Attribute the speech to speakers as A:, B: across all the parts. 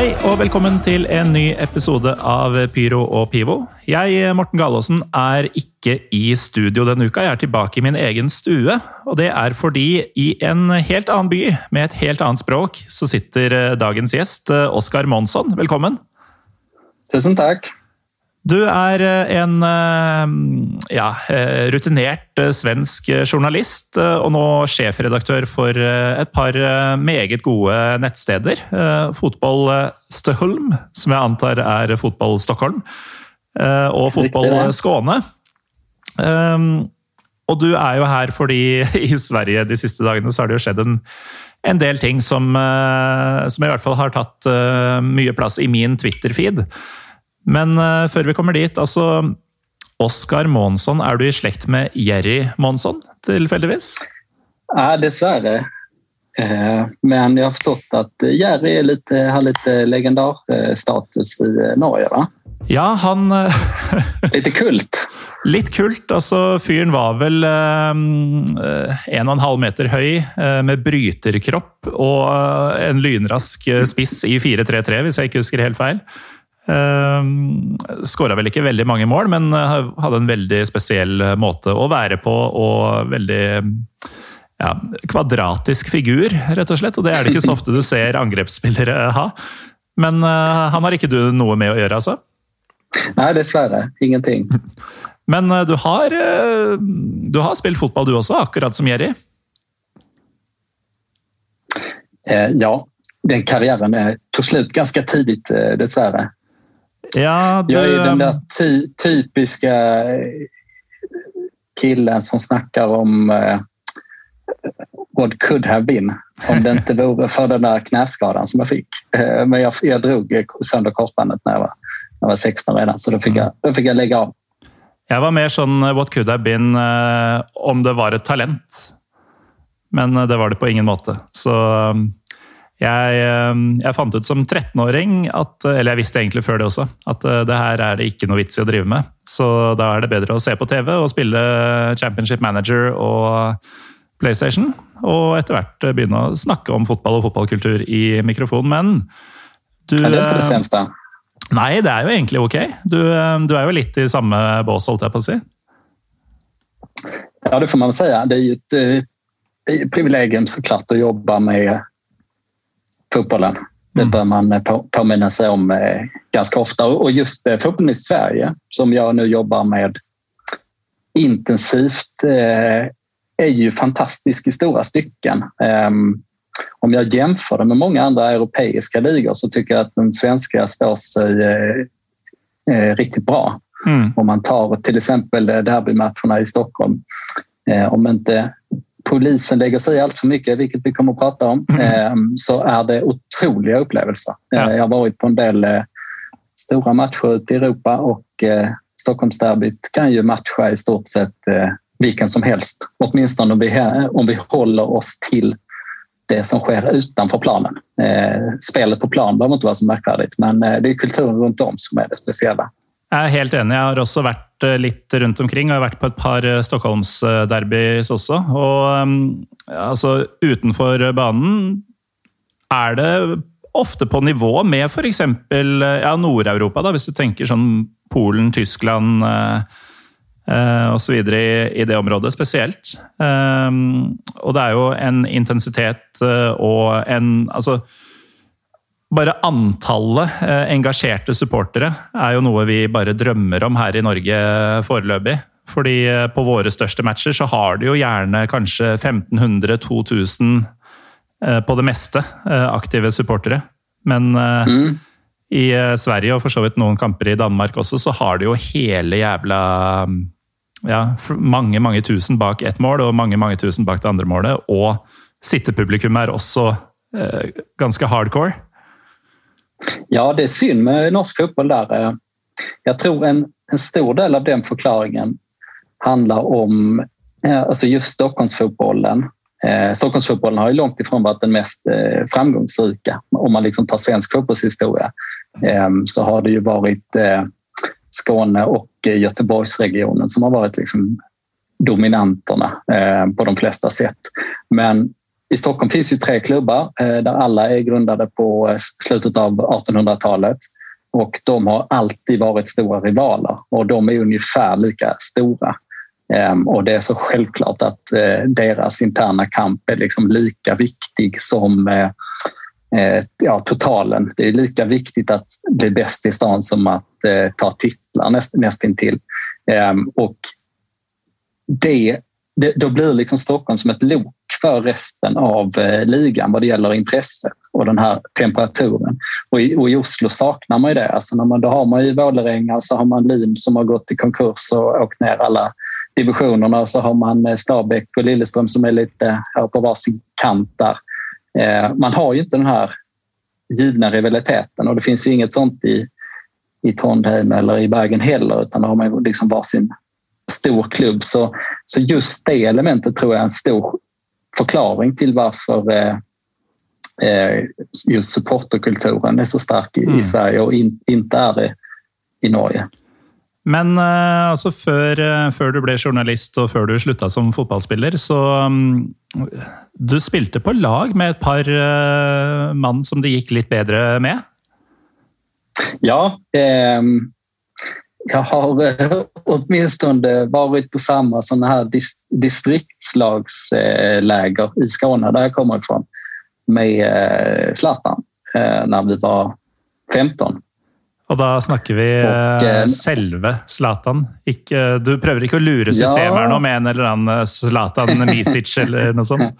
A: Hei og velkommen til en ny episode av Pyro og Pivo. Jeg, Morten Gallaasen, er ikke i studio denne uka. Jeg er tilbake i min egen stue. Og det er fordi i en helt annen by, med et helt annet språk, så sitter eh, dagens gjest, eh, Oskar Monsson. Velkommen.
B: Tusen takk.
A: Du er eh, en eh, ja, eh, rutinert svensk journalist, og nå sjefredaktør for et par meget gode nettsteder. Fotball Støholm, som jeg antar er Fotball Stockholm, og Fotball Skåne. Og du er jo her fordi i Sverige de siste dagene så har det jo skjedd en, en del ting som, som i hvert fall har tatt mye plass i min Twitter-feed. Men uh, før vi kommer dit, altså Oskar Månsson, er du i slekt med Jerry Månsson, tilfeldigvis?
B: Ja, dessverre. Eh, men jeg har forstått at Jerry litt, har litt legendarstatus i Norge, va?
A: Ja, han
B: Litt kult?
A: Litt kult. Altså, fyren var vel eh, en og en halv meter høy, eh, med bryterkropp og en lynrask spiss i 4-3-3, hvis jeg ikke husker helt feil. Uh, Skåra vel ikke veldig mange mål, men eh, hadde en veldig spesiell eh, måte å være på. Og veldig ja, kvadratisk figur, rett og slett. Og det er det ikke så ofte du ser angrepsspillere ha. Men uh, han har ikke du noe med å gjøre, altså?
B: Nei, dessverre. Ingenting.
A: Men du, har, du har spilt fotball du også, akkurat som Jerry?
B: ja, den karriären tog slut ganska tidigt dessvärre.
A: Ja,
B: du... Jag är den där ty typiska killen som snackar om uh, what could have been om det inte vore för den där knäskadan som jag fick. Uh, men jag, jag drog sönder korsbandet när jag, var, när jag var 16 redan, så då fick, jag, då fick jag lägga av.
A: Jag var mer sån eh, what could have been uh, om det var ett talent. Men det var det på ingen måte. Så um, jeg, eh, jeg, fant ut som 13-åring, eller jeg visste egentlig før det også, at eh, det her er det ikke noe vits i å drive med. Så da er det bedre å se på TV og spille Championship Manager og PlayStation. Og etter hvert eh, begynne å snakke om fotball og fotballkultur i mikrofonen. Men
B: du Er det det seneste?
A: Nei, det er jo egentlig ok. Du, du er jo litt i samme bås, holdt jeg på å si.
B: Ja, det får man säga. Det är ju ett privilegium såklart att jobba med fotbollen. Det mm. bör man eh, påminna sig om eh, ganska ofta. Och just eh, fotbollen i Sverige, som jag nu jobbar med intensivt, är ju fantastisk i stora stycken. Ehm, om jag jämför det med många andra europeiska ligor så tycker jag att den svenska står sig riktigt bra. Mm. Om man tar till exempel derbymatcherna i Stockholm. Om inte polisen lägger sig i allt för mycket, vilket vi kommer att prata om, mm. så är det otroliga upplevelser. Ja. Jag har varit på en del eh, stora matcher ute i Europa och eh, Stockholmsderbyt kan ju matcha i stort sett eh, vilken som helst. Åtminstone om vi, om vi håller oss till det som sker utanför planen. Spelet på plan behöver inte vara så märkvärdigt men det är kulturen runt om som är det speciella.
A: Jeg er helt enig. Jeg har også vært eh, litt rundt omkring. Jeg har vært på et par eh, Stockholms-derbys også. Og ehm, altså, utenfor banen er det ofte på nivå med f.eks. Eh, ja, Nord-Europa, hvis du tenker sånn Polen, Tyskland eh, eh så osv. I, i det området spesielt. Ehm, og det er jo en intensitet og en Altså bare antallet eh, engasjerte supportere er jo noe vi bare drømmer om her i Norge foreløpig. Fordi eh, på våre største matcher så har de jo gjerne kanskje 1500-2000 eh, på det meste aktive supportere. Men mm. i Sverige og for så vidt noen kamper i Danmark også, så har de jo hele jævla ja, mange, mange tusen bak ett mål og mange, mange tusen bak det andre målet. Og sittepublikum er også ganske hardcore.
B: Ja, det är synd med norsk fotboll där. Eh, jag tror en, en stor del av den förklaringen handlar om eh, alltså just Stockholmsfotbollen. Eh, Stockholmsfotbollen har ju långt ifrån varit den mest eh, framgångsrika. Om man liksom tar svensk fotbollshistoria så har det ju varit Skåne och Göteborgsregionen som har varit liksom dominanterna på de flesta sätt. Men i Stockholm finns ju tre klubbar eh, där alla är grundade på eh, slutet av 1800-talet och de har alltid varit stora rivaler och de är ungefär lika stora. Ehm, och det är så självklart att eh, deras interna kamp är liksom lika viktig som ja, totalen. Det är lika viktigt att bli bäst i stan som att ta titlar näst, nästintill. Ehm, och det, det, då blir liksom Stockholm som ett lok för resten av eh, ligan vad det gäller intresset och den här temperaturen. Och i, och i Oslo saknar man ju det. Alltså när man, då har man ju Vålerenga, så har man Lyn som har gått i konkurs och åkt ner alla divisionerna. Så har man eh, Stabäck och Lilleström som är lite på varsin kant där. Eh, man har ju inte den här givna rivaliteten och det finns ju inget sånt i, i Trondheim eller i Bergen heller utan då har man liksom varsin stor klubb. Så, så just det elementet tror jag är en stor förklaring till varför eh, eh just supporterkulturen är så stark i, mm. i Sverige och in, inte är det i Norge.
A: Men uh, altså før, uh, før, du ble journalist og før du slutta som fotballspiller, så um, Du spilte på lag med et par uh, mann som det gikk litt bedre med?
B: Ja. Eh, jag har åtminstone varit på samma sådana här dis distriktslagsläger i Skåne, där jag kommer ifrån, med Zlatan när vi var 15.
A: Og da snakker vi og, uh, selve Zlatan. Ikke, du prøver ikke å lure systemet ja. med en eller annen Zlatan Misic eller noe sånt?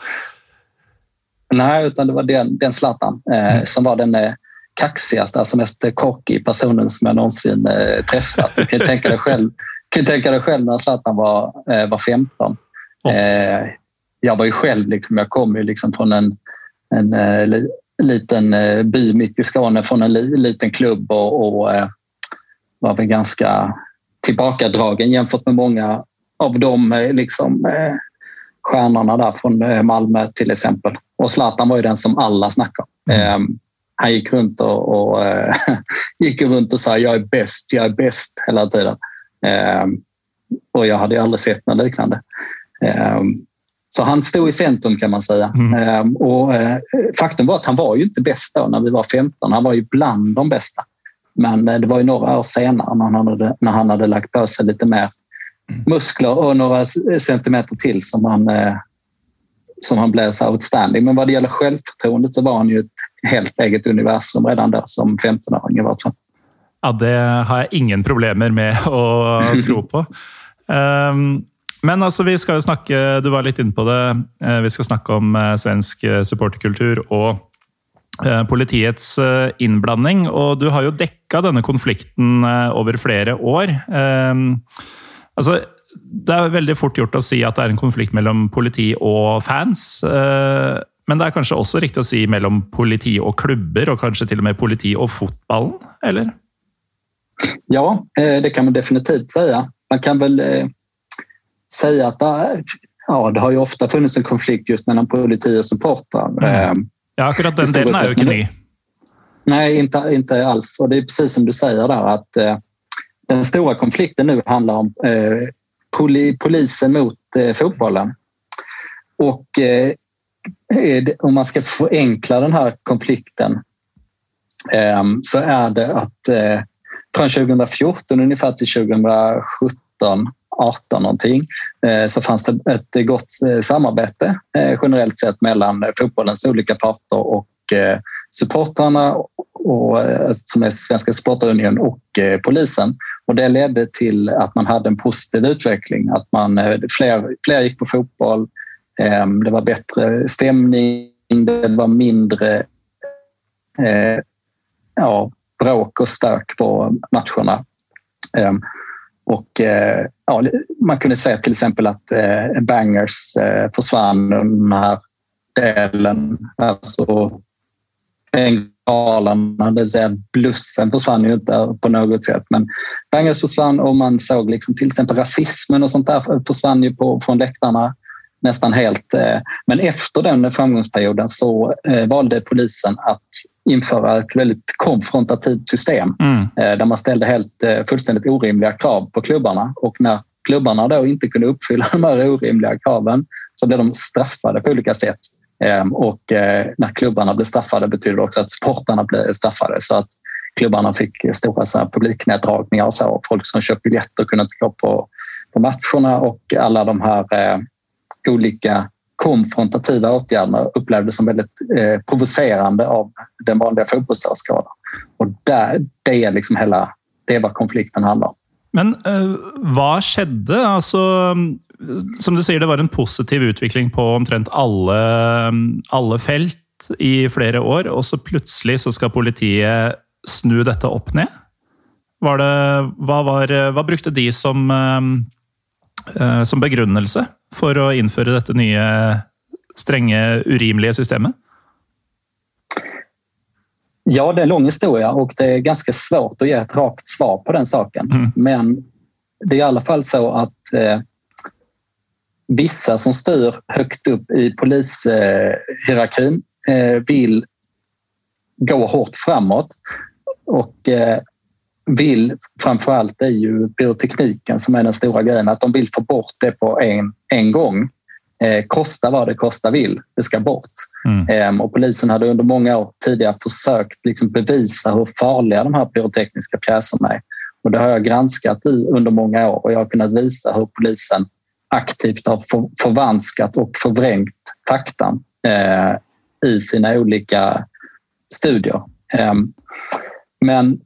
B: Nej, utan det var den, den Zlatan eh, som var den eh, kaxigaste, alltså mest cocky personen som jag någonsin eh, träffat. Du kan tänka dig själv, kan tänka dig själv när Zlatan var, eh, var 15. Oh. jag var ju själv, liksom, jag kom ju liksom från en, en liten eh, by mitt i Skåne från en liten klubb och, och eh, var väl ganska tillbakadragen jämfört med många av de eh, liksom, stjärnorna där från Malmö till exempel. Och Zlatan var ju den som alla snackade om. Mm. Han gick runt och, och gick runt och sa jag är bäst, jag är bäst hela tiden. Och jag hade aldrig sett något liknande. Så han stod i centrum kan man säga. Mm. Ehm, och eh, faktum var att han var ju inte bäst då när vi var 15. Han var ju bland de bästa. Men eh, det var ju några år senare när han hade, när han hade lagt på sig lite mer mm. muskler och några centimeter till som han, eh, som han blev så outstanding. Men vad det gäller självförtroendet så var han ju ett helt eget universum redan då som 15-åring i vart fall.
A: Ja, det har jag ingen problem med att tro på. Um, men altså, vi skal jo snakke Du var litt inne på det. Eh, vi skal snakke om eh, svensk eh, supporterkultur og politiets innblanding. Og du har jo dekka denne konflikten over flere år. Altså, det er veldig fort gjort å si at det er en konflikt mellom politi og fans. Men det er kanskje også riktig å si mellom politi og klubber, og kanskje til og med politi og fotballen, eller?
B: Ja, det kan man definitivt säga. Man kan väl säga att det, ja, det har ju ofta funnits en konflikt just mellan politi och supportrar. Mm.
A: Ja, akkurat den delen är ju inte ny.
B: Nej, inte, inte alls. Och det är precis som du säger där att eh, den stora konflikten nu handlar om eh, poli, polisen mot eh, fotbollen. Och eh, om man ska förenkla den här konflikten ehm, så är det att eh, från 2014 ungefär till 2017 18 någonting eh, så fanns det ett gott eh, samarbete eh, generellt sett mellan fotbollens olika parter och eh, supportrarna och, eh, som är Svenska Supporterunion och eh, polisen. Och det ledde till att man hade en positiv utveckling. Att man, eh, fler, fler gick på fotboll, ehm, det var bättre stämning, det var mindre eh, ja, bråk och stök på matcherna. Ehm, och, eh, ja, man kunde se till exempel att eh, Bangers eh, försvann den här delen. Alltså bengalerna, det vill säga blussen försvann ju inte på något sätt. Men Bangers försvann och man såg liksom till exempel rasismen och sånt där försvann ju på, från läktarna nästan helt. Eh, men efter den framgångsperioden så eh, valde polisen att införa ett väldigt konfrontativt system mm. Eh, där man ställde helt fullständigt orimliga krav på klubbarna och när klubbarna då inte kunde uppfylla de här orimliga kraven så blev de straffade på olika sätt. Ehm, och eh, när klubbarna blev straffade betyder det också att supportarna blev straffade. Så att klubbarna fick stora så här, publikneddragningar och så. Folk som köpt biljetter kunde inte gå på, på matcherna och alla de här eh, olika konfrontativa åtgärderna upplevdes som väldigt eh, provocerande av den vanliga fotbollsåskådaren. Och där, det är liksom hela, det är vad konflikten handlar om.
A: Men eh, vad skedde? Alltså, som du säger, det var en positiv utveckling på omtrent alla, alla fält i flera år och så plötsligt så ska politiet snu detta upp ner. Var det, vad, var, vad brukade de som, uh, som begrundelse för att införa detta nya stränga, urimliga systemet?
B: Ja, det är en lång historia och det är ganska svårt att ge ett rakt svar på den saken. Mm. Men det är i alla fall så att eh, vissa som styr högt upp i polishierarkin eh, vill gå hårt framåt och eh, vill framförallt är ju pyrotekniken som är den stora grejen, att de vill få bort det på en, en gång. Eh, kosta vad det kosta vill, det ska bort. Mm. Eh, och polisen hade under många år tidigare försökt liksom bevisa hur farliga de här pyrotekniska pjäserna är. Och det har jag granskat i under många år och jag har kunnat visa hur polisen aktivt har förvanskat och förvrängt faktan eh, i sina olika studier. Eh, men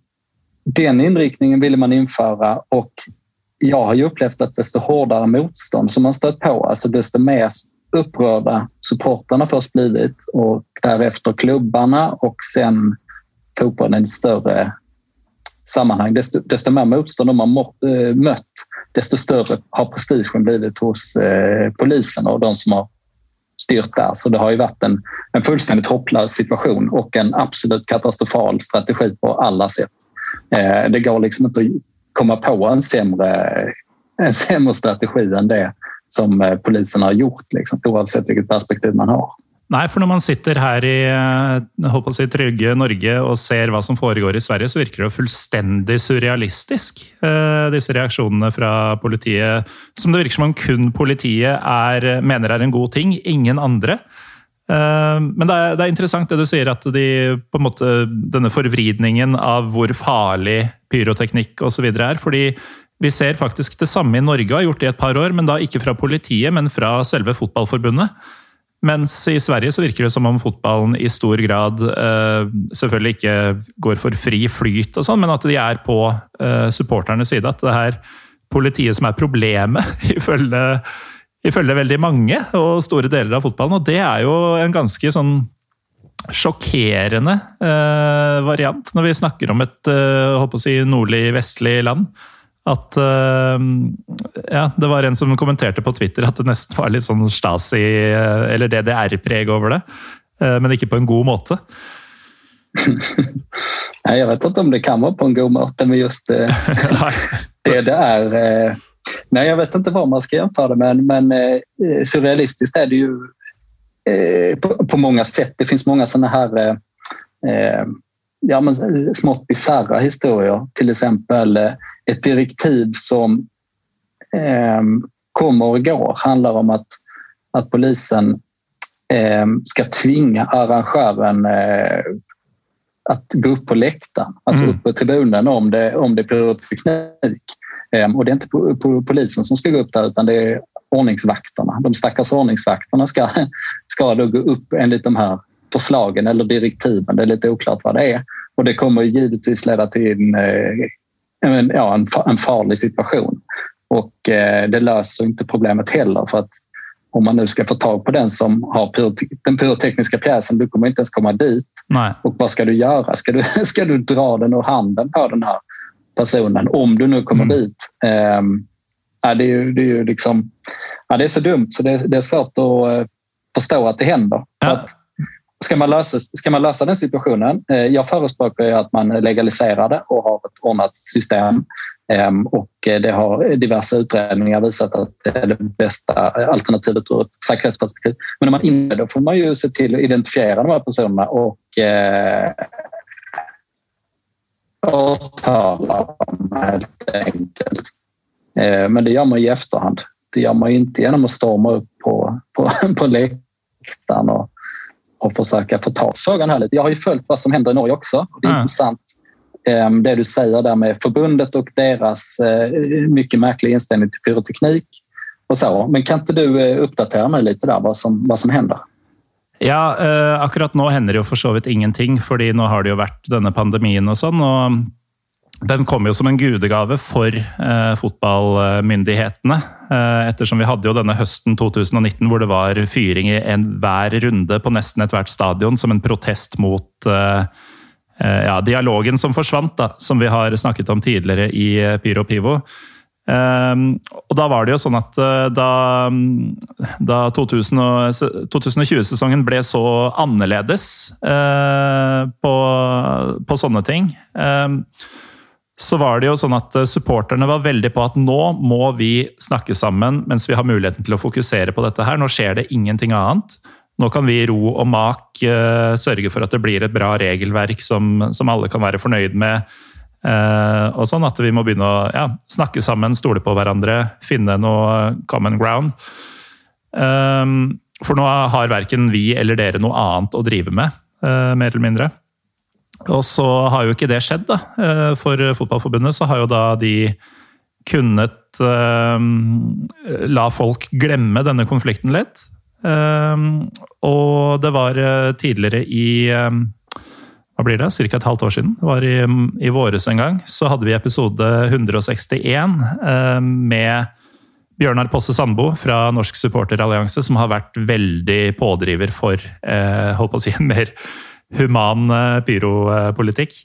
B: den inriktningen ville man införa och jag har ju upplevt att desto hårdare motstånd som man stött på, alltså desto mer upprörda supportarna först blivit och därefter klubbarna och sen fotbollen i större sammanhang. Desto, desto mer motstånd har man eh, mött, desto större har prestigen blivit hos eh, polisen och de som har styrt där. Så det har ju varit en, en fullständigt hopplös situation och en absolut katastrofal strategi på alla sätt. Eh, det går liksom inte att komma på en sämre, en sämre strategi än det som eh, polisen har gjort, liksom, oavsett vilket perspektiv man har.
A: Nej, för när man sitter här i eh, jag hoppas jag, trygga Norge och ser vad som foregår i Sverige, så verkar det fullständigt surrealistisk, eh, dessa reaktionerna från politiet. Som det verkar som om kun politiet är, menar är en god ting, ingen andra. Eh, men det är det er, interessant det du säger att de, på en måte, denne forvridningen av hur farlig pyroteknikk osv. er. fordi vi ser faktiskt det samme i Norge, har gjort det i ett par år, men da ikke fra politiet, men från selve fotballforbundet. Mens i Sverige så virker det som om fotballen i stor grad uh, selvfølgelig ikke går for fri flyt, og sånn, men at de er på uh, supporternes side. At det er politiet som er problemet, ifølge ifølge veldig mange og store deler av fotballen. Og det er jo en ganske sånn sjokkerende eh, variant når vi snakker om et eh, holdt å si, nordlig-vestlig land. At eh, Ja, det var en som kommenterte på Twitter at det nesten var litt sånn Stasi- eh, eller DDR-preg over det. Eh, men ikke på en god måte.
B: Nej, jag vet inte om det kan vara på en god måte, men just eh, DDR Nej, jag vet inte vad man ska jämföra det med, men eh, surrealistiskt är det ju på, på, många sätt. Det finns många sådana här ja, men, smått bisarra historier. Till exempel eh, ett direktiv som eh, kommer och går handlar om att, att polisen eh, ska tvinga arrangören eh, att gå upp på läktaren, alltså mm. upp på tribunen om det, om det är pyroteknik. Ehm, och det är inte polisen som ska gå upp där utan det är ordningsvakterna. De stackars ordningsvakterna ska, ska då gå upp enligt de här förslagen eller direktiven. Det är lite oklart vad det är. Och det kommer givetvis leda till en, eh, ja, en, farlig situation. Och eh, det löser inte problemet heller för att om man nu ska få tag på den som har den pyrotekniska pjäsen, du kommer inte ens komma dit.
A: Nej.
B: Och vad ska du göra? Ska du, ska du dra den ur handen på den här personen, om du nu kommer mm. dit. Ja, det, är ju, det, är ju liksom, ja, det är så dumt så det, det är svårt att uh, förstå att det händer. Ja. Att, ska, man lösa, ska man lösa den situationen? Eh, jag förespråkar att man legaliserar det och har ett ordnat system. Ehm, och eh, det har diverse utredningar visat att det är det bästa alternativet ur ett säkerhetsperspektiv. Men om man inte då får man ju se till att identifiera de här personerna och uh, åtala dem helt enkelt. Eh, men det gör man i efterhand. Det gör man inte genom att storma upp på, på, på läktaren och och försöka få tag frågan här lite. Jag har ju följt vad som händer i Norge också. Det är mm. intressant ehm, det du säger där med förbundet och deras eh, mycket märkliga inställning till pyroteknik. Och så. Men kan inte du eh, uppdatera mig lite där vad som, vad som händer?
A: Ja, eh, akkurat nå hender det jo for så vidt ingenting, fordi nå har det jo vært denne pandemien og sånn. og den kom jo som en gudegave for eh, fotballmyndighetene. Eh, ettersom vi hadde jo denne høsten 2019 hvor det var fyring i enhver runde på nesten ethvert stadion som en protest mot eh, eh, ja, dialogen som forsvant, da, som vi har snakket om tidligere i eh, Pyro Pivo. Um, og da var det jo sånn at eh, da, da 2020-sesongen ble så annerledes på, på, sånne ting, eh, så var det jo sånn at eh, supporterne var veldig på at nå må vi snakke sammen mens vi har muligheten til å fokusere på dette her. Nå skjer det ingenting annet. Nå kan vi i ro og mak uh, sørge for at det blir et bra regelverk som, som alle kan være fornøyd med Eh, og sånn At vi må begynne å ja, snakke sammen, stole på hverandre, finne noe eh, common ground. Um, for nå har verken vi eller dere noe annet å drive med, uh, mer eller mindre. Og så har jo ikke det skjedd, da. Eh, for Fotballforbundet så har jo da de kunnet uh, la folk glemme denne konflikten litt. Eh, og det var tidligere i hva blir det, ca. et halvt år siden, det var i, i våres en gang, så hadde vi episode 161 med Bjørnar Posse Sandbo fra Norsk supporterallianse, som har vært veldig pådriver for eh, holdt på å si, en mer human eh, pyropolitikk.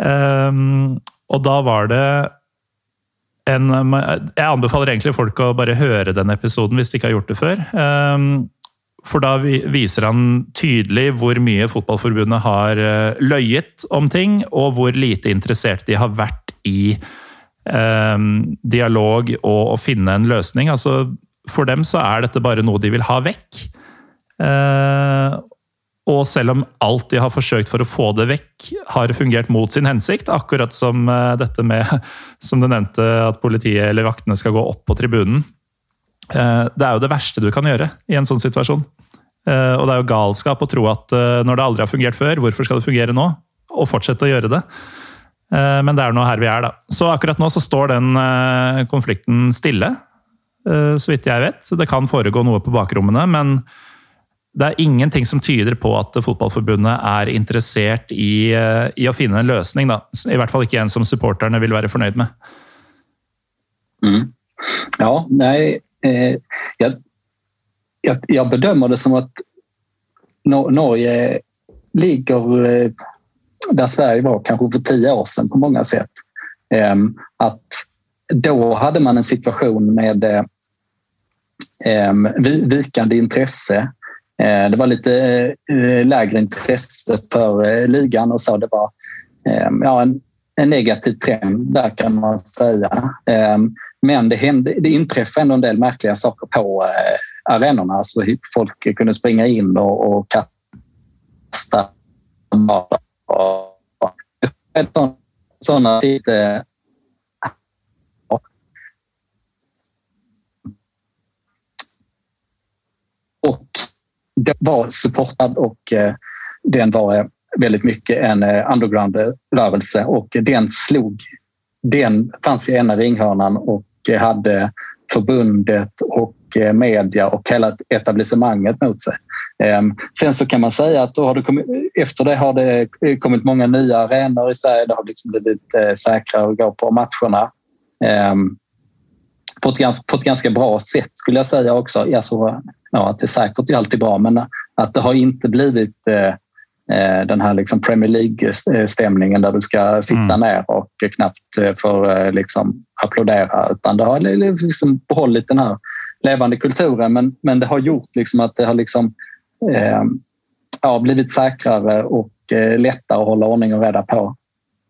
A: Ehm, og da var det en Jeg anbefaler egentlig folk å bare høre den episoden hvis de ikke har gjort det før. Ehm, for da viser han tydelig hvor mye Fotballforbundet har eh, løyet om ting, og hvor lite interessert de har vært i eh, dialog og å finne en løsning. Altså, for dem så er dette bare noe de vil ha vekk. Eh, og selv om alt de har forsøkt for å få det vekk, har fungert mot sin hensikt, akkurat som eh, dette med, som du nevnte, at politiet eller vaktene skal gå opp på tribunen eh, det er jo det verste du kan gjøre i en sånn situasjon. Eh, og det er jo galskap å tro at når det aldri har fungert før, hvorfor skal det fungere nå? Og fortsette å gjøre det. Men det er nå her vi er, da. Så akkurat nå så står den konflikten stille, så vidt jeg vet. Det kan foregå noe på bakrommene, men det er ingenting som tyder på at Fotballforbundet er interessert i, i, å finne en løsning. Da. I hvert fall ikke en som supporterne vil være fornøyd med.
B: Mm. Ja, nei, eh, jag, jag, jag, bedömer det som att Norge ligger eh, där Sverige var kanske för tio år sedan på många sätt. Eh, att då hade man en situation med eh, ehm, vikande intresse. Eh, det var lite eh, lägre intresse för eh, ligan och så. Det var ja, en, en negativ trend där kan man säga. Men det, hände, det inträffade ändå en del märkliga saker på arenorna. Alltså så folk kunde springa in och, och kasta sådana lite och var supportad och eh, den var eh, väldigt mycket en eh, underground-rörelse och den slog den fanns i ena ringhörnan och hade förbundet och eh, media och hela etablissemanget mot sig. Ehm, sen så kan man säga att då har det kommit, efter det har det kommit många nya arenor i Sverige. Det har liksom blivit säkrare att gå på matcherna. Ehm, på ett, ganska, på ett ganska bra sätt skulle jag säga också. Alltså, ja, att det är säkert är alltid bra men att det har inte blivit eh, Eh, den här liksom Premier League-stämningen där du ska sitta mm. ner och knappt eh, får eh, liksom applådera. Utan det har liksom behållit den här levande kulturen men, men det har gjort liksom att det har liksom, eh, ja, blivit säkrare och eh, lättare att hålla ordning och reda på,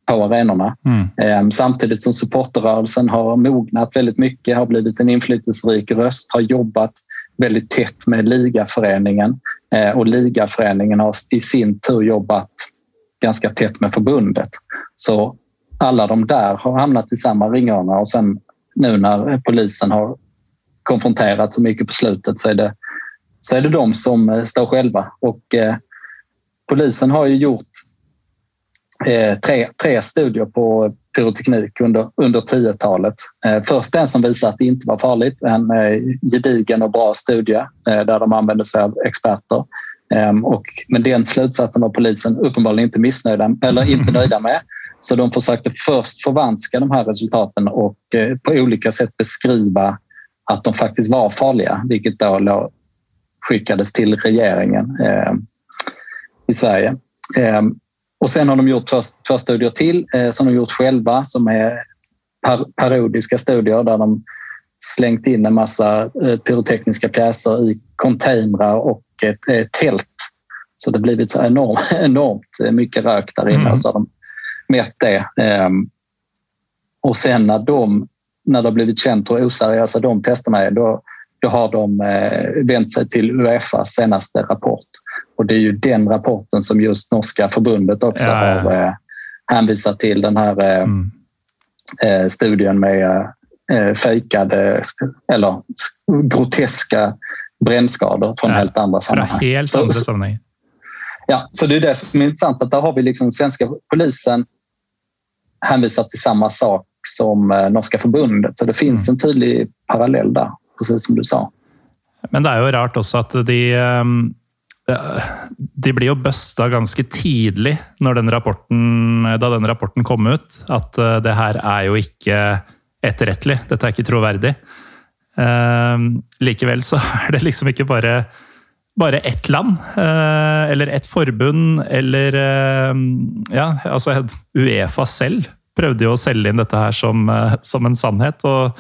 B: på arenorna. Mm. Eh, samtidigt som supporterrörelsen har mognat väldigt mycket, har blivit en inflytelserik röst, har jobbat väldigt tätt med ligaföreningen eh, och ligaföreningen har i sin tur jobbat ganska tätt med förbundet. Så alla de där har hamnat i samma ringhörna och sen nu när polisen har konfronterat så mycket på slutet så är det så är det de som eh, står själva. Och eh, polisen har ju gjort tre, tre studier på pyroteknik under, under 10-talet. Först den som visar att det inte var farligt, en gedigen och bra studie där de använde sig av experter. Ehm, och, men den slutsatsen var polisen uppenbarligen inte missnöjda eller inte nöjda med. Så de försökte först förvanska de här resultaten och eh, på olika sätt beskriva att de faktiskt var farliga, vilket då skickades till regeringen eh, i Sverige. Eh, och sen har de gjort två, studier till eh, som de gjort själva som är par, parodiska studier där de slängt in en massa eh, pyrotekniska pjäser i containrar och ett, ett tält. Så det har blivit så enormt, enormt mycket rök där inne. Mm. Så de mätt det. Ehm, och sen när, de, när det har blivit känt hur oseriösa de testerna är, då, då har de eh, vänt sig till Uefas senaste rapport. Och det är ju den rapporten som just norska förbundet också ja, ja. har eh, hänvisat till. Den här eh, mm. eh, studien med eh, fejkade eller groteska brännskador från ja, helt andra sammanhang.
A: Helt andra sammanhang.
B: Ja, så det är det som är intressant. Att där har vi liksom svenska polisen hänvisar till samma sak som eh, norska förbundet. Så det finns mm. en tydlig parallell där, precis som du sa.
A: Men det är ju rart också att de, ehm, de blir ju busta ganska tidigt när den rapporten, da den rapporten kom ut. Att eh, det här är ju inte efterrättligt. Detta är inte trovärdigt. Eh, likevel så är det liksom inte bara bare ett land, eh, eller ett förbund, eller eh, ja, altså Uefa selv prøvde jo å selge inn dette her som, eh, som en sannhet, og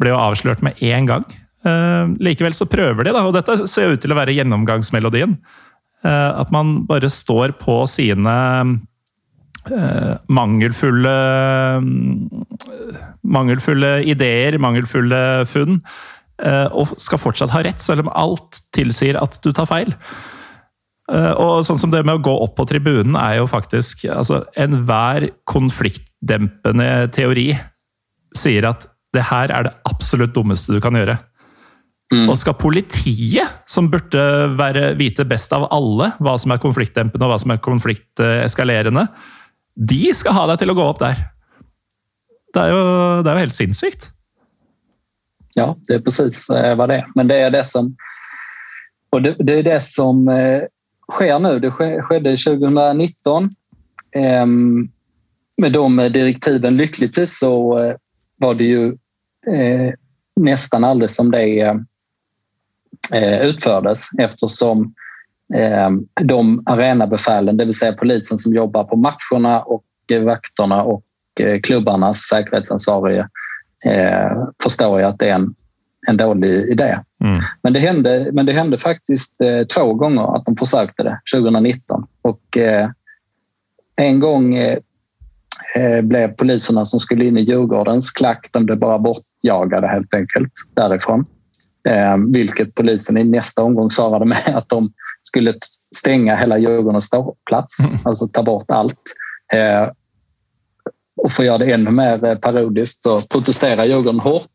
A: ble jo avslørt med en gang. Eh, likevel så prøver de, da, og dette ser ut til å være gjennomgangsmelodien. Eh, at man bare står på sine eh, mangelfulle Mangelfulle ideer, mangelfulle funn og skal fortsatt ha rett, selv om alt tilsier at du tar feil. Og sånn som det med å gå opp på tribunen er jo faktisk altså Enhver konfliktdempende teori sier at det her er det absolutt dummeste du kan gjøre. Mm. Og skal politiet, som burde være, vite best av alle hva som er konfliktdempende og hva som er konflikteskalerende, de skal ha deg til å gå opp der. Det er jo, det er jo helt sinnssykt.
B: Ja, det är precis eh, vad det är. Men det är det som, och det, det är det som eh, sker nu. Det skedde 2019. Ehm, med de direktiven, lyckligtvis så eh, var det ju nästan aldrig som det utfördes eftersom ehm, de arenabefälen, det vill säga polisen som jobbar på matcherna och vakterna och klubbarnas säkerhetsansvariga eh, förstår jag att det är en, en dålig idé. Mm. Men, det hände, men det hände faktiskt eh, två gånger att de försökte det 2019. Och eh, en gång eh, eh, blev poliserna som skulle in i Djurgårdens klack, de blev bara bortjagade helt enkelt därifrån. Eh, vilket polisen i nästa omgång svarade med att de skulle stänga hela Djurgårdens ståplats, mm. alltså ta bort allt. Eh, och för att göra det ännu mer eh, parodiskt så protesterar Djurgården hårt.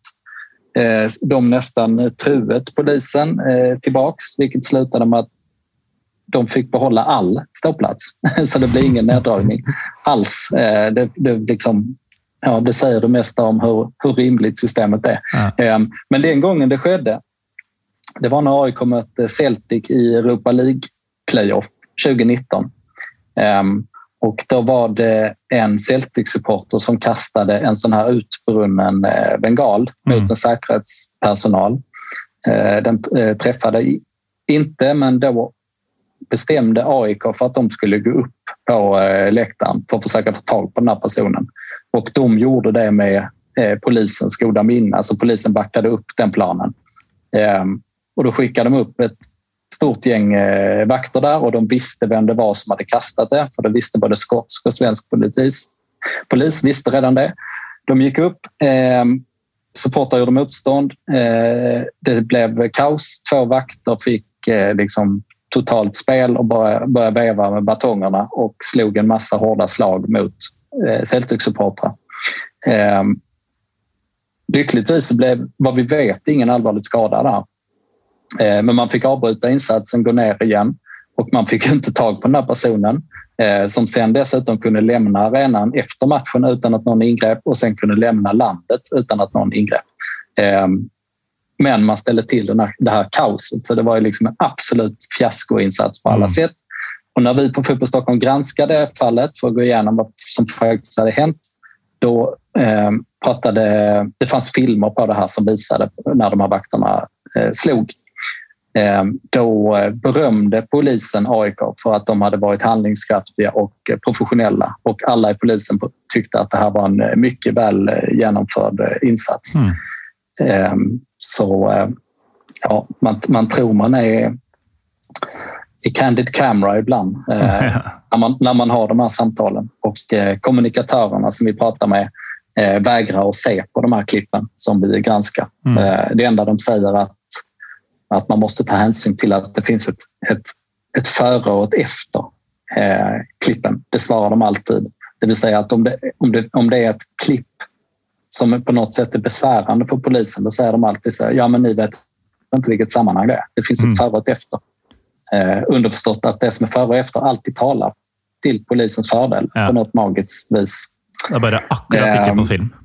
B: Eh, de nästan truet polisen eh, tillbaks, vilket slutade med att de fick behålla all ståplats. Så det blir ingen neddragning alls. Det, det, liksom, ja, det säger det mesta om hur, hur rimligt systemet är. Ja. Men den gången det skedde, det var när AIK mötte Celtic i Europa League playoff 2019. Och då var det en Celtic-supporter som kastade en sån här utbrunnen eh, bengal mm. mot en säkerhetspersonal. Eh, den eh, träffade inte, men då bestämde AIK för att de skulle gå upp på eh, läktaren för att försöka få tag på den här personen. Och de gjorde det med eh, polisens goda minne. Alltså polisen backade upp den planen. Ehm, och då skickade de upp ett stort gäng eh, vakter där och de visste vem det var som hade kastat det. För det visste både skotsk och svensk polis. Polis visste redan det. De gick upp. Ehm, supportrar gjorde motstånd. Det blev kaos. Två vakter fick liksom totalt spel och började, började veva med batongerna och slog en massa hårda slag mot eh, Celtic-supportrar. Eh, lyckligtvis blev, vad vi vet, ingen allvarligt skadad där. Eh, men man fick avbryta insatsen, gå ner igen och man fick inte tag på den här personen eh, som sen dessutom kunde lämna arenan efter matchen utan att någon ingrep och sen kunde lämna landet utan att någon ingrep. Ehm, Eh, men man ställde till den här, det här kaoset så det var ju liksom en absolut fiaskoinsats på alla mm. sätt. Och när vi på Fotboll Stockholm granskade fallet för att gå igenom vad som faktiskt hade hänt då eh, pratade, det fanns filmer på det här som visade när de här vakterna eh, slog. Eh, då eh, berömde polisen AIK för att de hade varit handlingskraftiga och professionella och alla i polisen tyckte att det här var en mycket väl genomförd insats. Mm. Så ja, man, man tror man är i candid camera ibland när, man, när man har de här samtalen och kommunikatörerna som vi pratar med vägrar att se på de här klippen som vi granskar. Mm. det enda de säger är att att man måste ta hänsyn till att det finns ett, ett, ett före och ett efter eh, klippen. Det svarar de alltid. Det vill säga att om det, om det, om det är ett klipp som på något sätt är besvärande för polisen, då säger de alltid så här, ja men ni vet inte vilket sammanhang det är. Det finns ett mm. före och ett efter. Eh, underförstått att det som är före och efter alltid talar till polisens fördel ja. på något magiskt vis.
A: Jag bara akkurat inte på ehm, film.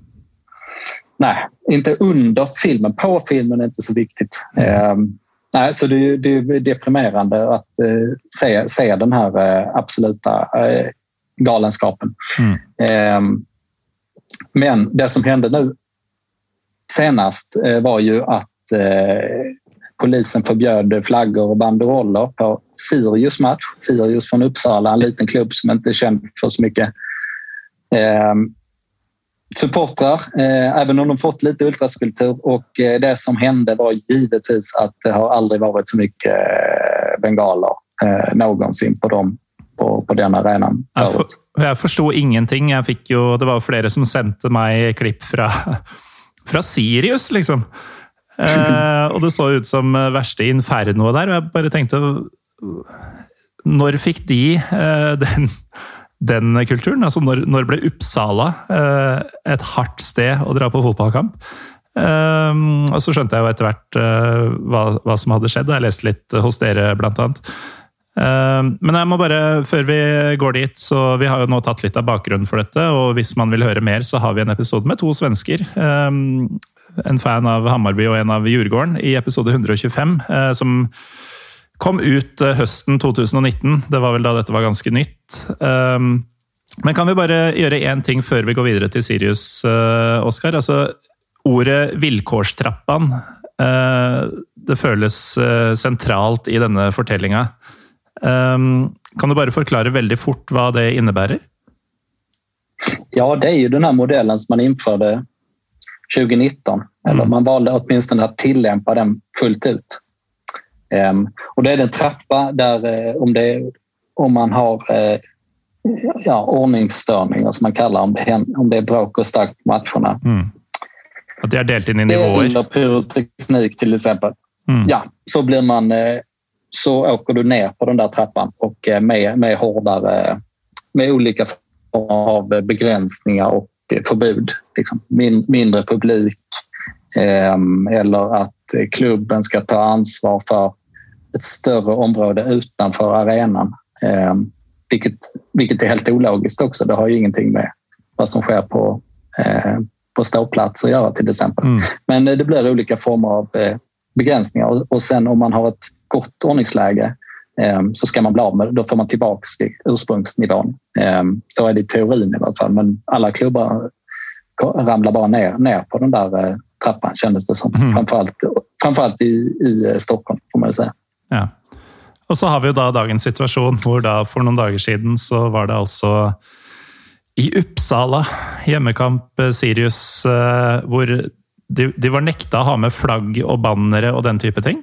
B: Nej, inte under filmen. På filmen är inte så viktigt. Um, nej, så det, det, är deprimerande att uh, se, se den här uh, absoluta uh, galenskapen. Mm. Men det som hände nu senast eh, var ju att eh, polisen förbjöd flaggor och banderoller på Sirius match. Sirius från Uppsala, en liten klubb som inte är känd för så mycket. Ehm, supportrar, eh, även om de fått lite ultraskulptur. Och eh, det som hände var givetvis att det har aldrig varit så mycket eh, bengaler någonsin på, dem, på, på den arenan.
A: Jag, for, jag förstod ingenting. Jag fick ju, det var flera som sände mig klipp från, från Sirius. Liksom. Eh, och det såg ut som värsta inferno där. Och jag bara tänkte, när fick de eh, den den kulturen. Altså når, når ble Uppsala eh, et hardt sted å dra på fotballkamp? Eh, og så skjønte jeg jo etter hvert eh, hva, hva, som hadde skjedd. Jeg leste litt hos dere, blant annet. Eh, men jeg må bare, før vi går dit, så vi har jo nå tatt litt av bakgrunnen for dette. Og hvis man vil høre mer, så har vi en episode med to svensker. Eh, en fan av Hammarby og en av Djurgården i episode 125, eh, som Kom ut høsten 2019. Det var vel da dette var ganske nytt. Men kan vi bare gjøre én ting før vi går videre til Sirius, Oskar? Altså, ordet 'vilkårstrappan' det føles sentralt i denne fortellinga. Um, kan du bare forklare veldig fort hva det innebærer?
B: Ja, det är ju den här modellen som man införde 2019. Eller mm. man valde åtminstone att tillämpa den fullt ut. Ehm, och det är en trappa där eh, om, det, om man har eh, ja, ordningsstörningar som man kallar om det, om det är bråk och starkt på matcherna. Mm.
A: Att det är delat in i nivåer?
B: Eller pyroteknik till exempel. Mm. Ja, så blir man eh, så åker du ner på den där trappan och med, med hårdare, med olika former av begränsningar och förbud. Liksom. Min, mindre publik eh, eller att klubben ska ta ansvar för ett större område utanför arenan. Eh, vilket, vilket är helt ologiskt också. Det har ju ingenting med vad som sker på, eh, på ståplats att göra till exempel. Mm. Men eh, det blir olika former av eh, begränsningar och, och sen om man har ett gott ordningsläge eh, så ska man bli av med det. Då får man tillbaka till ursprungsnivån. Eh, så är det i teorin i alla fall. Men alla klubbar ramlar bara ner, ner på den där trappan kändes det som. Mm. Framförallt, framförallt i, i Stockholm får man ju säga.
A: Ja. Og så har vi da dagens situasjon, hvor da for noen dager siden så var det altså i Uppsala, hjemmekamp eh, Sirius, eh, hvor de, de var nekta å ha med flagg og bannere og den type ting?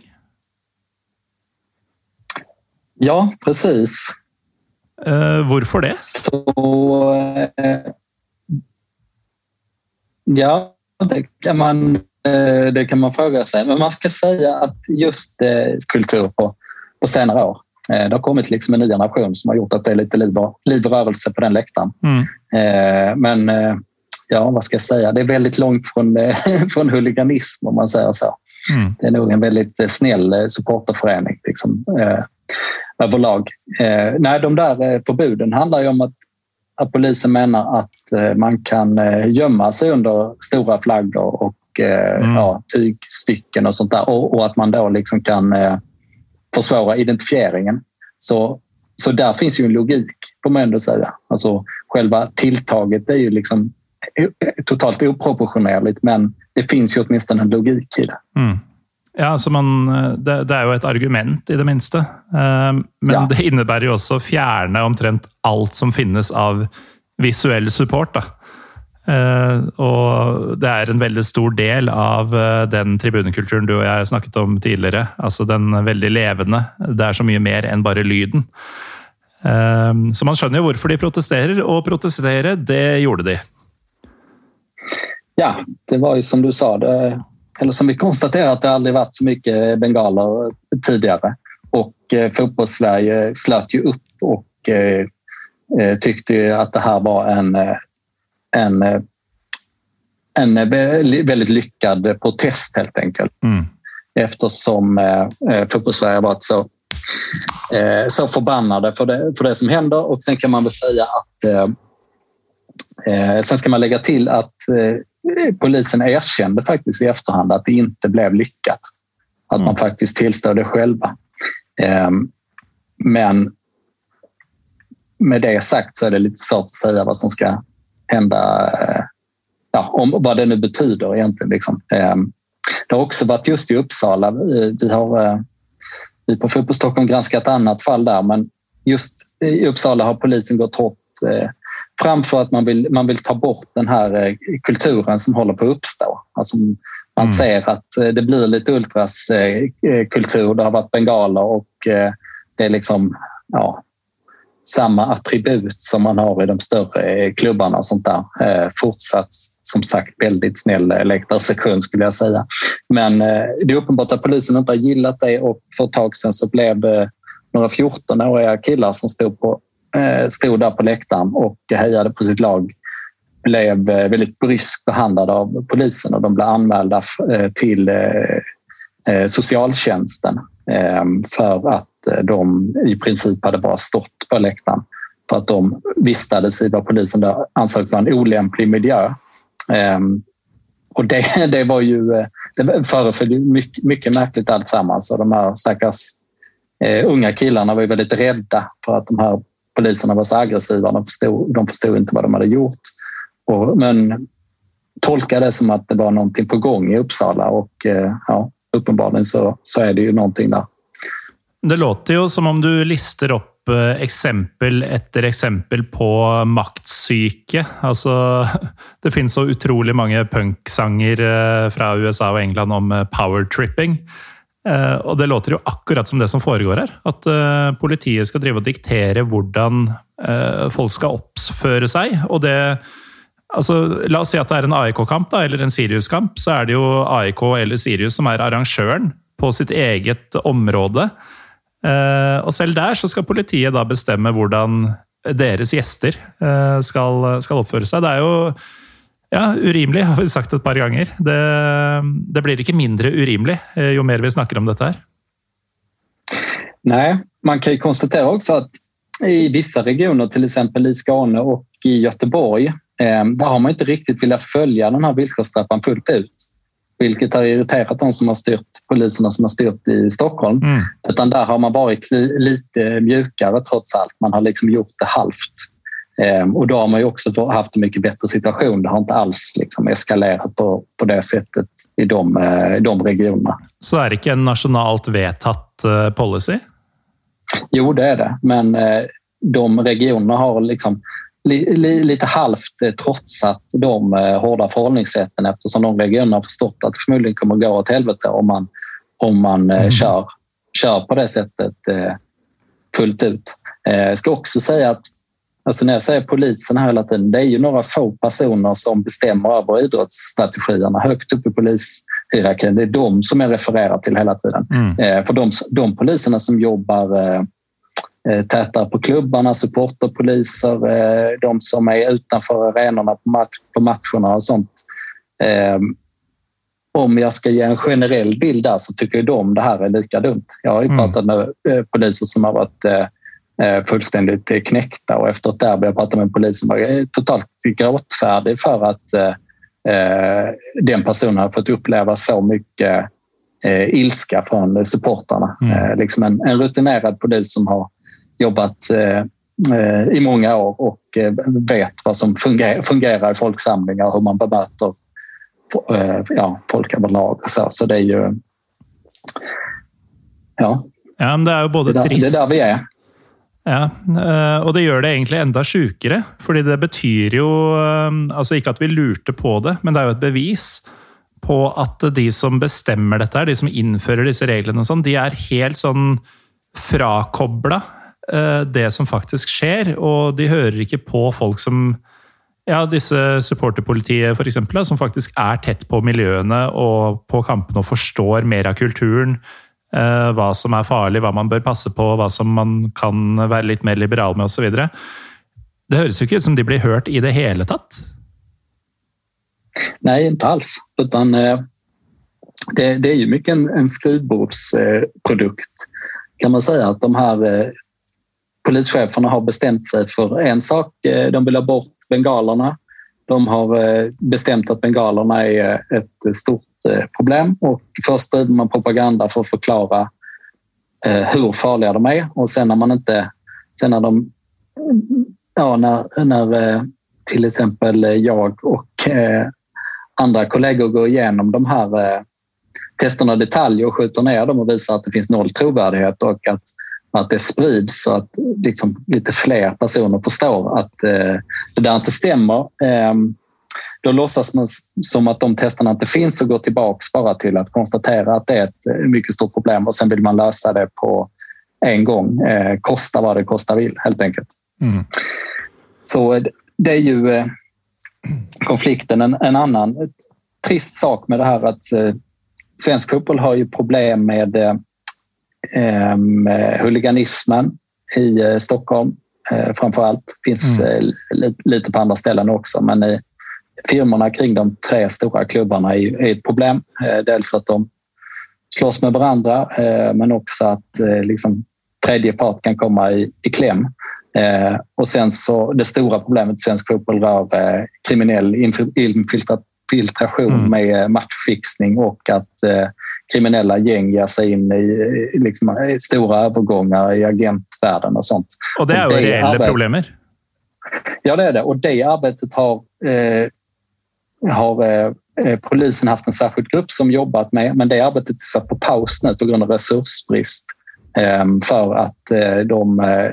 B: Ja, precis.
A: Eh, hvorfor det?
B: Så eh, Ja, det kan man Eh, det kan man fråga sig. Men man ska säga att just eh, kultur på, på senare år eh, det har kommit liksom en ny generation som har gjort att det är lite liv och, liv och rörelse på den läktaren. Mm. Men ja, vad ska jag säga? Det är väldigt långt från, från huliganism om man säger så. Mm. Det är nog en väldigt snäll supporterförening liksom, eh, överlag. Eh, nej, de där förbuden handlar ju om att, att polisen menar att man kan gömma sig under stora flaggor och mm. ja, tygstycken och sånt där och, och, att man då liksom kan försvåra identifieringen. Så, så där finns ju en logik, får man ändå säga. Alltså, själva tilltaget är ju liksom totalt oproportionerligt men det finns ju åtminstone en logik i det. Mm.
A: Ja, alltså man, det, det, är ju ett argument i det minsta. Eh, men ja. det innebär ju också fjärna omtrent allt som finns av visuell support. Då. Eh, och det är en väldigt stor del av eh, den tribunekulturen du och jag snackat om tidigare. Alltså den väldigt levande. Det är så mycket mer än bara lyden. Så man skönjer varför de protesterar och protestera, det gjorde de.
B: Ja, det var ju som du sa, det, eller som vi konstaterat, att det aldrig varit så mycket bengaler tidigare. Och eh, fotbollssverige slöt ju upp och eh, eh tyckte att det här var en, eh, en, eh, en väldigt lyckad protest helt enkelt. Mm. Eftersom eh, fotbollssverige varit så, eh, så förbannade för det, för det som händer. Och sen kan man väl säga att eh, sen ska man lägga till att polisen erkände faktiskt i efterhand att det inte blev lyckat. Att mm. man faktiskt tillstår det själva. Ehm, men med det sagt så är det lite svårt att säga vad som ska hända, eh, ja, om vad det nu betyder egentligen. Liksom. Ehm, det har också varit just i Uppsala. Vi har eh, vi på Fotboll Stockholm granskat annat fall där, men just i Uppsala har polisen gått hårt eh, framför att man vill, man vill ta bort den här eh, kulturen som håller på att uppstå. Alltså man mm. ser att eh, det blir lite ultraskultur. Det har varit bengaler och eh, det är liksom ja, samma attribut som man har i de större klubbarna. Och sånt där. Fortsatt som sagt väldigt snäll läktarsektion skulle jag säga. Men det är uppenbart att polisen inte har gillat det och för ett tag sedan så blev några 14-åriga killar som stod på Eh, Eh, stod där på läktaren och hejade på sitt lag. Blev eh, väldigt bryskt behandlade av polisen och de blev anmälda eh, till socialtjänsten för att de i princip hade bara stått på läktaren. För att de vistades i vad polisen ansåg var en olämplig miljö. Och det, det var ju, det föreföll mycket, mycket märkligt alltsammans. Och de här stackars unga killarna var ju väldigt rädda för att de här poliserna var så aggressiva. De förstod, de förstod inte vad de hade gjort. Och, men tolkade det som att det var någonting på gång i Uppsala och eh, ja, uppenbarligen så, så är det ju någonting där.
A: Det låter ju som om du listar upp eh, exempel efter exempel på maktpsyke. Alltså, det finns så otroligt många punksanger eh, från USA och England om power Uh, og det låter jo akkurat som det som foregår her. At uh, politiet skal drive og diktere hvordan uh, folk skal oppføre seg. Og det altså, La oss si at det er en AIK-kamp eller en Sirius-kamp. Så er det jo AIK eller Sirius som er arrangøren på sitt eget område. Uh, og selv der så skal politiet da bestemme hvordan deres gjester skal, skal oppføre seg. Det er jo Ja, urimelig har vi sagt ett par gånger. Det, det blir inte mindre urimligt eh, ju mer vi snackar om detta här.
B: Nej, man kan ju konstatera också att i vissa regioner, till exempel i Skåne och i Göteborg, eh, där har man inte riktigt velat följa den här villkorstrappan fullt ut. Vilket har irriterat de som har styrt, poliserna som har styrt i Stockholm. Mm. Utan där har man varit lite mjukare trots allt. Man har liksom gjort det halvt. Ehm, och då har man ju också haft en mycket bättre situation. Det har inte alls liksom eskalerat på, på det sättet i de, eh, de regionerna.
A: Så är det inte en nationellt vedtatt eh, policy?
B: Jo, det är det. Men eh, de regionerna har liksom lite halvt trotsat de hårda förhållningssätten eftersom de regionerna har förstått att det förmodligen kommer att gå åt helvete om man, om man mm. kör, kör på det sättet fullt ut. Jag ska också säga att Alltså när jag säger polisen här hela tiden, det är ju några få personer som bestämmer över idrottsstrategierna högt upp i polishierarkin. Det är de som jag refererar till hela tiden. Mm. Eh, för de, de poliserna som jobbar eh, eh, tätare på klubbarna, supporterpoliser, de som är utanför arenorna på, match, på matcherna och sånt. om jag ska ge en generell bild där så tycker de det här är lika dumt. Jag har ju mm. pratat med eh, poliser som har varit fullständigt knäckta och efter ett derby jag pratat med en polis som var totalt gråtfärdig för att den personen har fått uppleva så mycket ilska från supportrarna. Mm. Liksom en, en rutinerad polis som har jobbat i många år och vet vad som fungerar, fungerar i folksamlingar, hur man bemöter Eh, ja, folk överlag. Så, så det är ju... Ja.
A: ja men det är både
B: det
A: där, trist
B: Det är där vi är.
A: Ja, eh, og det gjør det egentlig enda sjukere. fordi det betyr jo eh, altså Ikke at vi lurte på det, men det er jo et bevis på at de som bestemmer dette, de som innfører disse reglene, og sånn, de er helt sånn frakobla eh, det som faktisk skjer. Og de hører ikke på folk som ja, disse supporterpolitiet f.eks., som faktisk er tett på miljøene og på kampene og forstår mer av kulturen. Eh, hva som er farlig, hva man bør passe på, hva som man kan være litt mer liberal med osv. Det høres jo ikke ut som de blir hørt i det hele tatt.
B: Nej, inte alls. Utan, eh, det, det, är ju mycket en, en skrivbordsprodukt kan man säga. Att de här eh, polischeferna har bestämt sig för en sak. De vill ha bort bengalerna. De har bestämt att bengalerna är ett stort Eh, problem och först driver man propaganda för att förklara eh, hur farliga de är och sen när man inte... Sen när de... Ja, när, när eh, till exempel jag och andra kollegor går igenom de här testerna i detalj och skjuter ner dem och visar att det finns noll trovärdighet och att att det sprids så att liksom lite fler personer förstår att eh, det där inte stämmer. Ehm, Eh, då låtsas man som att de testerna inte finns och går tillbaka bara till att konstatera att det är ett eh, mycket stort problem och sen vill man lösa det på en gång. Eh, kosta vad det kostar vill helt enkelt. Mm. Så det är ju eh, konflikten. En, en, annan trist sak med det här att eh, svensk fotboll har ju problem med eh, Ehm, huliganismen i eh, Stockholm eh, framför allt. finns mm. Eh, lite på andra ställen också, men i firmorna kring de tre stora klubbarna är, ett problem. Dels att de slåss med varandra, men också att liksom, tredje part kan komma i, i kläm. och sen så det stora problemet i svensk fotboll rör kriminell infiltration mm. med matchfixning och att kriminella gäng ger sig in i, liksom, stora övergångar i agentvärlden och sånt.
A: Och det är ju reella problem.
B: Ja, det är det. Och det arbetet har, eh, har eh, polisen haft en särskild grupp som jobbat med, men det arbetet är satt på paus nu på grund av resursbrist eh, för att eh, de eh,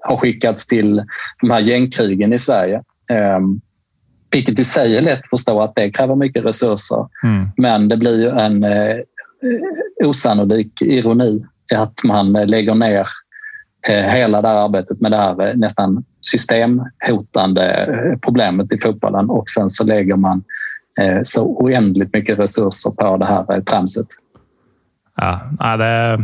B: har skickats till de här gängkrigen i Sverige. Eh, vilket i sig är lätt att förstå att det kräver mycket resurser. Mm. Men det blir ju en eh, Eh, osannolik ironi att man lägger ner eh, hela det här arbetet med det här eh, nästan systemhotande problemet i fotbollen och sen så lägger man så oändligt mycket resurser på det här tramset.
A: Ja, det,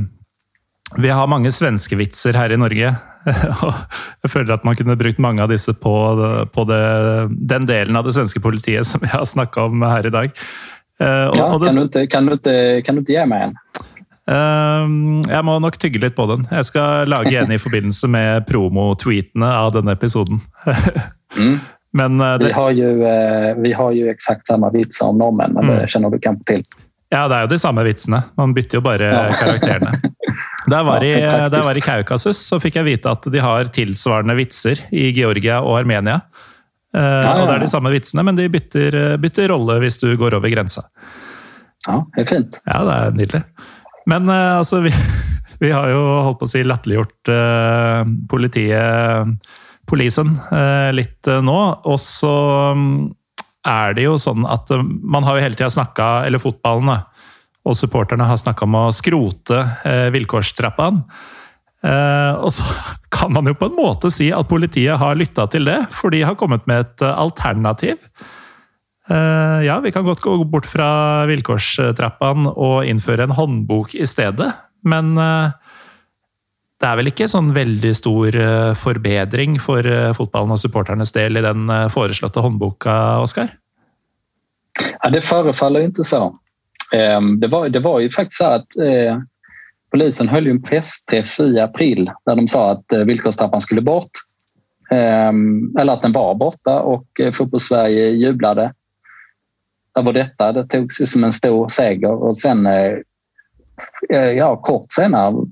A: vi har många svenska vitser här i Norge. Jag føler att man kunde brukt många av dessa på, på det, den delen av det svenska politiet som vi har snackat om här idag.
B: Ja, og det, kan, du ikke, kan, du ikke, kan, du ikke, gi meg en?
A: Uh, jeg må nok tygge litt på den. Jeg skal lage en i forbindelse med promo-tweetene av denne episoden.
B: mm. Men, uh, det... vi, har ju, vi har ju exakt samma vitsar om norrmän, men mm. det känner du kanske till.
A: Ja, det er jo de samme vitsene. Man bytter jo bare ja. karakterene. Da jeg var, ja, var, i Kaukasus, så fikk jeg vite at de har tilsvarende vitser i Georgia og Armenia. Ja, ja, Og det er de samme vitsene, men de bytter, bytter rolle hvis du går over grensa.
B: Ja, det er fint.
A: Ja, det er nydelig. Men uh, altså, vi, vi, har jo holdt på å si latterliggjort uh, eh, politiet, polisen, eh, uh, litt nå. Og så mm, um, er det jo sånn at man har jo hele tida snakka, eller fotballene og supporterne har snakka om å skrote vilkårstrappaen. Eh, og så kan man jo på en måte si at politiet har lytta til det, for de har kommet med et alternativ. Eh, ja, vi kan godt gå bort fra vilkårstrappene og innføre en håndbok i stedet, men eh, det er vel ikke sånn veldig stor eh, forbedring for fotballen og supporternes del i den foreslåtte håndboka, Oskar?
B: Ja, det förefaller inte så. Ehm, det var, det var ju faktiskt så att polisen höll en pressträff i april där de sa att villkorstrappan skulle bort. Ehm, eller att den var borta och eh, Fotbollssverige jublade över detta. Det togs ju som en stor seger och sen ja, kort senare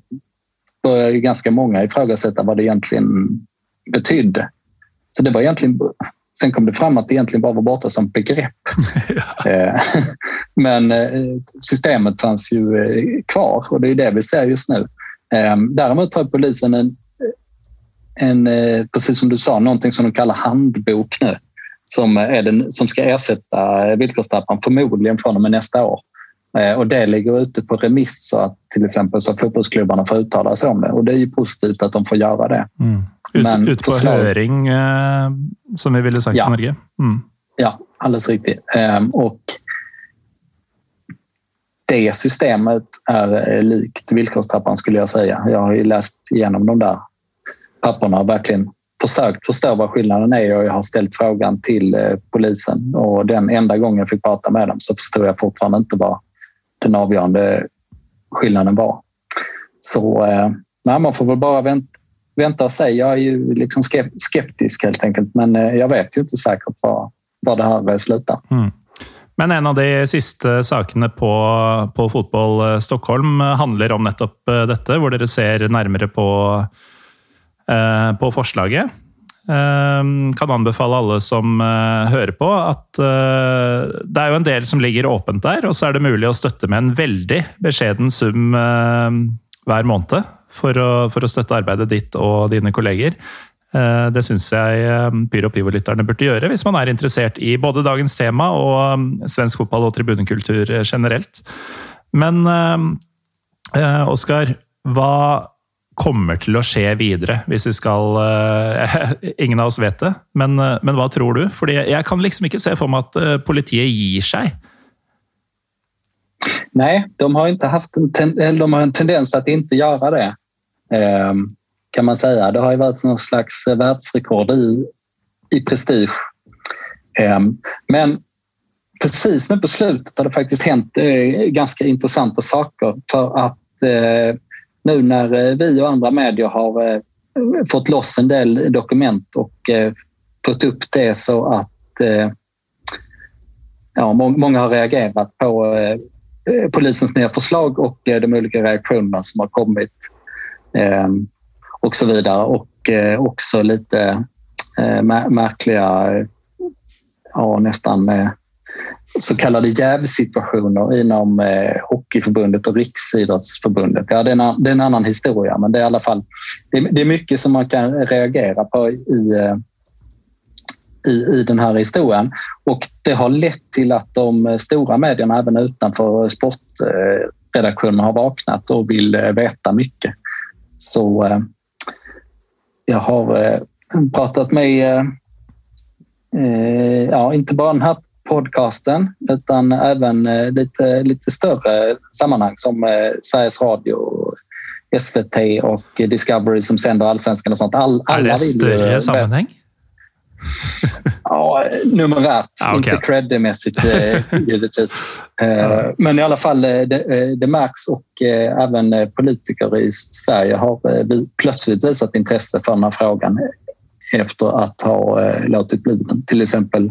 B: började ganska många ifrågasätta vad det egentligen betydde. Så det var egentligen Sen kom det fram att det egentligen bara var borta som begrepp. Eh, men eh, systemet fanns ju eh, kvar och det är det vi ser just nu. Däremot har polisen en, en precis som du sa, någonting som de kallar handbok nu som, är den, som ska ersätta villkorstrappan förmodligen från och med nästa år. Och det ligger ute på remiss så att till exempel så fotbollsklubbarna får uttala sig om det och det är ju positivt att de får göra det. Mm.
A: Ut, Men ut på förslag... höring, eh, som vi ville sagt ja. i Norge. Mm.
B: Ja, alldeles riktigt. Um, och det systemet är eh, likt villkorstrappan skulle jag säga. Jag har ju läst igenom de där papperna och verkligen försökt förstå vad skillnaden är och jag har ställt frågan till eh, polisen och den enda gången jag fick prata med dem så förstod jag fortfarande inte vad den avgörande skillnaden var. Så eh, nej, man får väl bara vänta, vänta och se. Jag är ju liksom skeptisk helt enkelt, men eh, jag vet ju inte säkert var, vad det här slutar. Mm.
A: Men en av de sista sakerna på, på Fotboll Stockholm handlar om nettopp detta, där ni ser närmare på, Eh, på förslaget. Eh, kan anbefale alla som eh, hører hör på att det är ju en del som ligger öppet där och så är det möjligt att stötta med en veldig beskjeden sum varje månad for å, for å støtte arbeidet ditt og dine kolleger. Det syns jeg eh, Pyro Pivo-lytterne burde gjøre, hvis man er interessert i både dagens tema og svensk fotball og tribunekultur generelt. Men Oskar, hva kommer til å skje videre, hvis vi skal eh, Ingen av oss vet det, men, eh, men hva tror du? Fordi jeg kan liksom ikke se for meg at eh, politiet gir seg.
B: Nej, de har, inte haft en, ten, de har en tendens att inte göra det. Ehm, kan man säga. Det har ju varit någon slags världsrekord i, i prestige. Ehm, men precis nu på slutet har det faktiskt hänt ganska intressanta saker för att nu när eh, vi och andra medier har eh, fått loss en del dokument och eh, fått upp det så att ja, många har reagerat på polisens nya förslag och de olika reaktionerna som har kommit och så vidare. Och också lite märkliga, ja, nästan så kallade jävsituationer inom eh, Hockeyförbundet och Riksidrottsförbundet. Ja, det, är en, det är en annan historia, men det är i alla fall det är, det är mycket som man kan reagera på i, i, eh, i den här historien. Och det har lett till att de stora medierna även utanför sportredaktionerna har vaknat och vill eh, veta mycket. Så eh, jag har eh, pratat med, eh, ja, inte bara den här podcasten utan även lite, lite större sammanhang som Sveriges Radio, SVT och Discovery som sänder allsvenskan och sånt.
A: All, alla är det större sammanhang?
B: ja, numerärt, ah, okay. inte creddemässigt eh, givetvis. Eh, men i alla fall, eh, det, det märks och även politiker i Sverige har plötsligt visat intresse för den här frågan efter att ha låtit bli den. Till exempel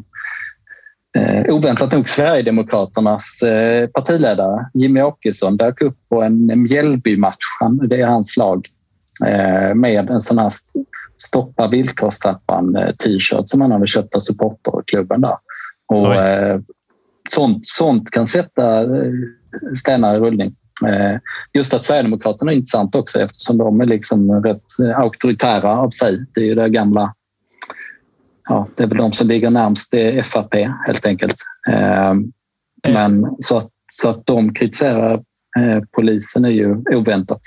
B: oväntat nog Sverigedemokraternas partiledare Jimmy Åkesson dök upp på en Mjällby-match, det är hans lag, med en sån här stoppa villkorstrappan-t-shirt eh, som han hade köpt av supporterklubben där. Och, eh, sånt, sånt kan sätta eh, stenar i rullning. Eh, just att Sverigedemokraterna är intressant också eftersom de är liksom rätt auktoritära av sig. Det är ju det gamla ja, det är väl de som ligger närmst det FAP helt enkelt. Eh, men så att, så att de kritiserar eh, polisen är ju oväntat.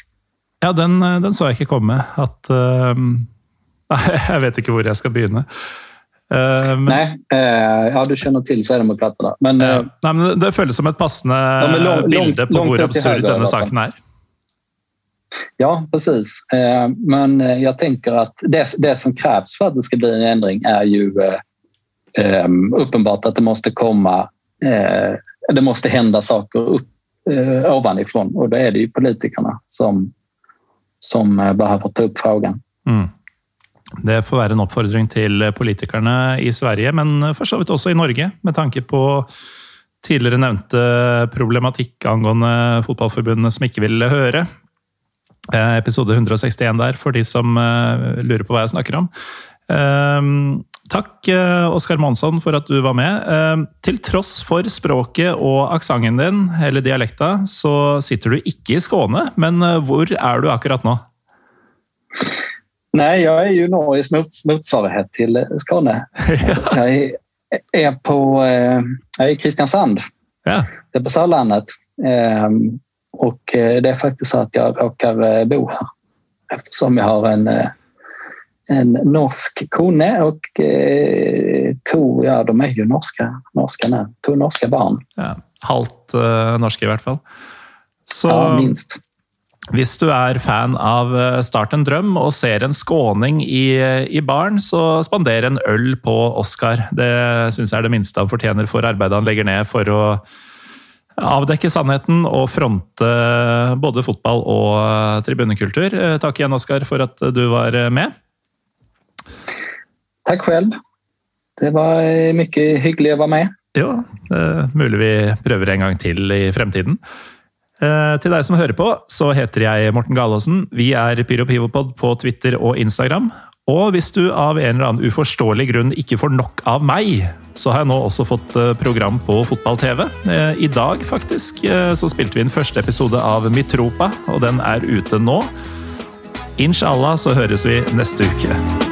A: Ja, den, den så jag inte komma. Att, um, jag vet inte var jag ska börja.
B: Uh, Nej, uh, ja, du känner till Sverigedemokraterna. Men,
A: nej, men det känns som ett passande lång, bild på hur absurd denna saken är.
B: Ja, precis. Eh, men eh, jag tänker att det, det som krävs för att det ska bli en ändring är ju eh, ehm, uppenbart att det måste komma det måste hända saker upp ovanifrån och då är det ju politikerna som, som behöver ta upp frågan.
A: Mm. Det får vara en uppmaning till politikerna i Sverige, men förstås så vidt i Norge, med tanke på tidligere nevnte problematikk angående fotballforbundene som ikke vill høre. Eh, episode 161 der, for de som eh, lurer på hva jeg snakker om. Ehm, takk, eh, Oskar Monsson, for at du var med. Til tross for språket og aksenten din, eller dialekta, så sitter du ikke i Skåne. Men hvor er du akkurat nå?
B: Nej, jag är ju Norges motsvarighet till Skåne. Jag är, är på jag är i Kristiansand.
A: Ja.
B: Det är på Sörlandet. Och det är faktiskt så att jag råkar bo här eftersom jag har en en norsk kone och eh, to, ja de är ju norska, norska nu, to norska barn.
A: Ja, halvt norske i hvert fall.
B: Så ja, minst.
A: Hvis du er fan av eh, Start en drøm og ser en skåning i, i baren, så spander en øl på Oscar. Det syns jeg er det minste han fortjener for arbeidet han legger ned for å avdekke sannheten og fronte både fotball og eh, tribunekultur. Takk igjen, Oskar, for at du var med.
B: Tack själv. Det var mycket hyggligt att vara med.
A: Ja, er mulig vi prøver en gang til i fremtiden. Eh, til deg som hører på, så heter jeg Morten Galaasen. Vi er Pyro Pivopod på Twitter og Instagram. Og hvis du av en eller annen uforståelig grunn ikke får nok av meg, så har jeg nå også fått eh, program på fotball-TV. Eh, I dag, faktisk, eh, så spilte vi inn første episode av Mitropa, og den er ute nå. Inshallah så høres vi neste uke.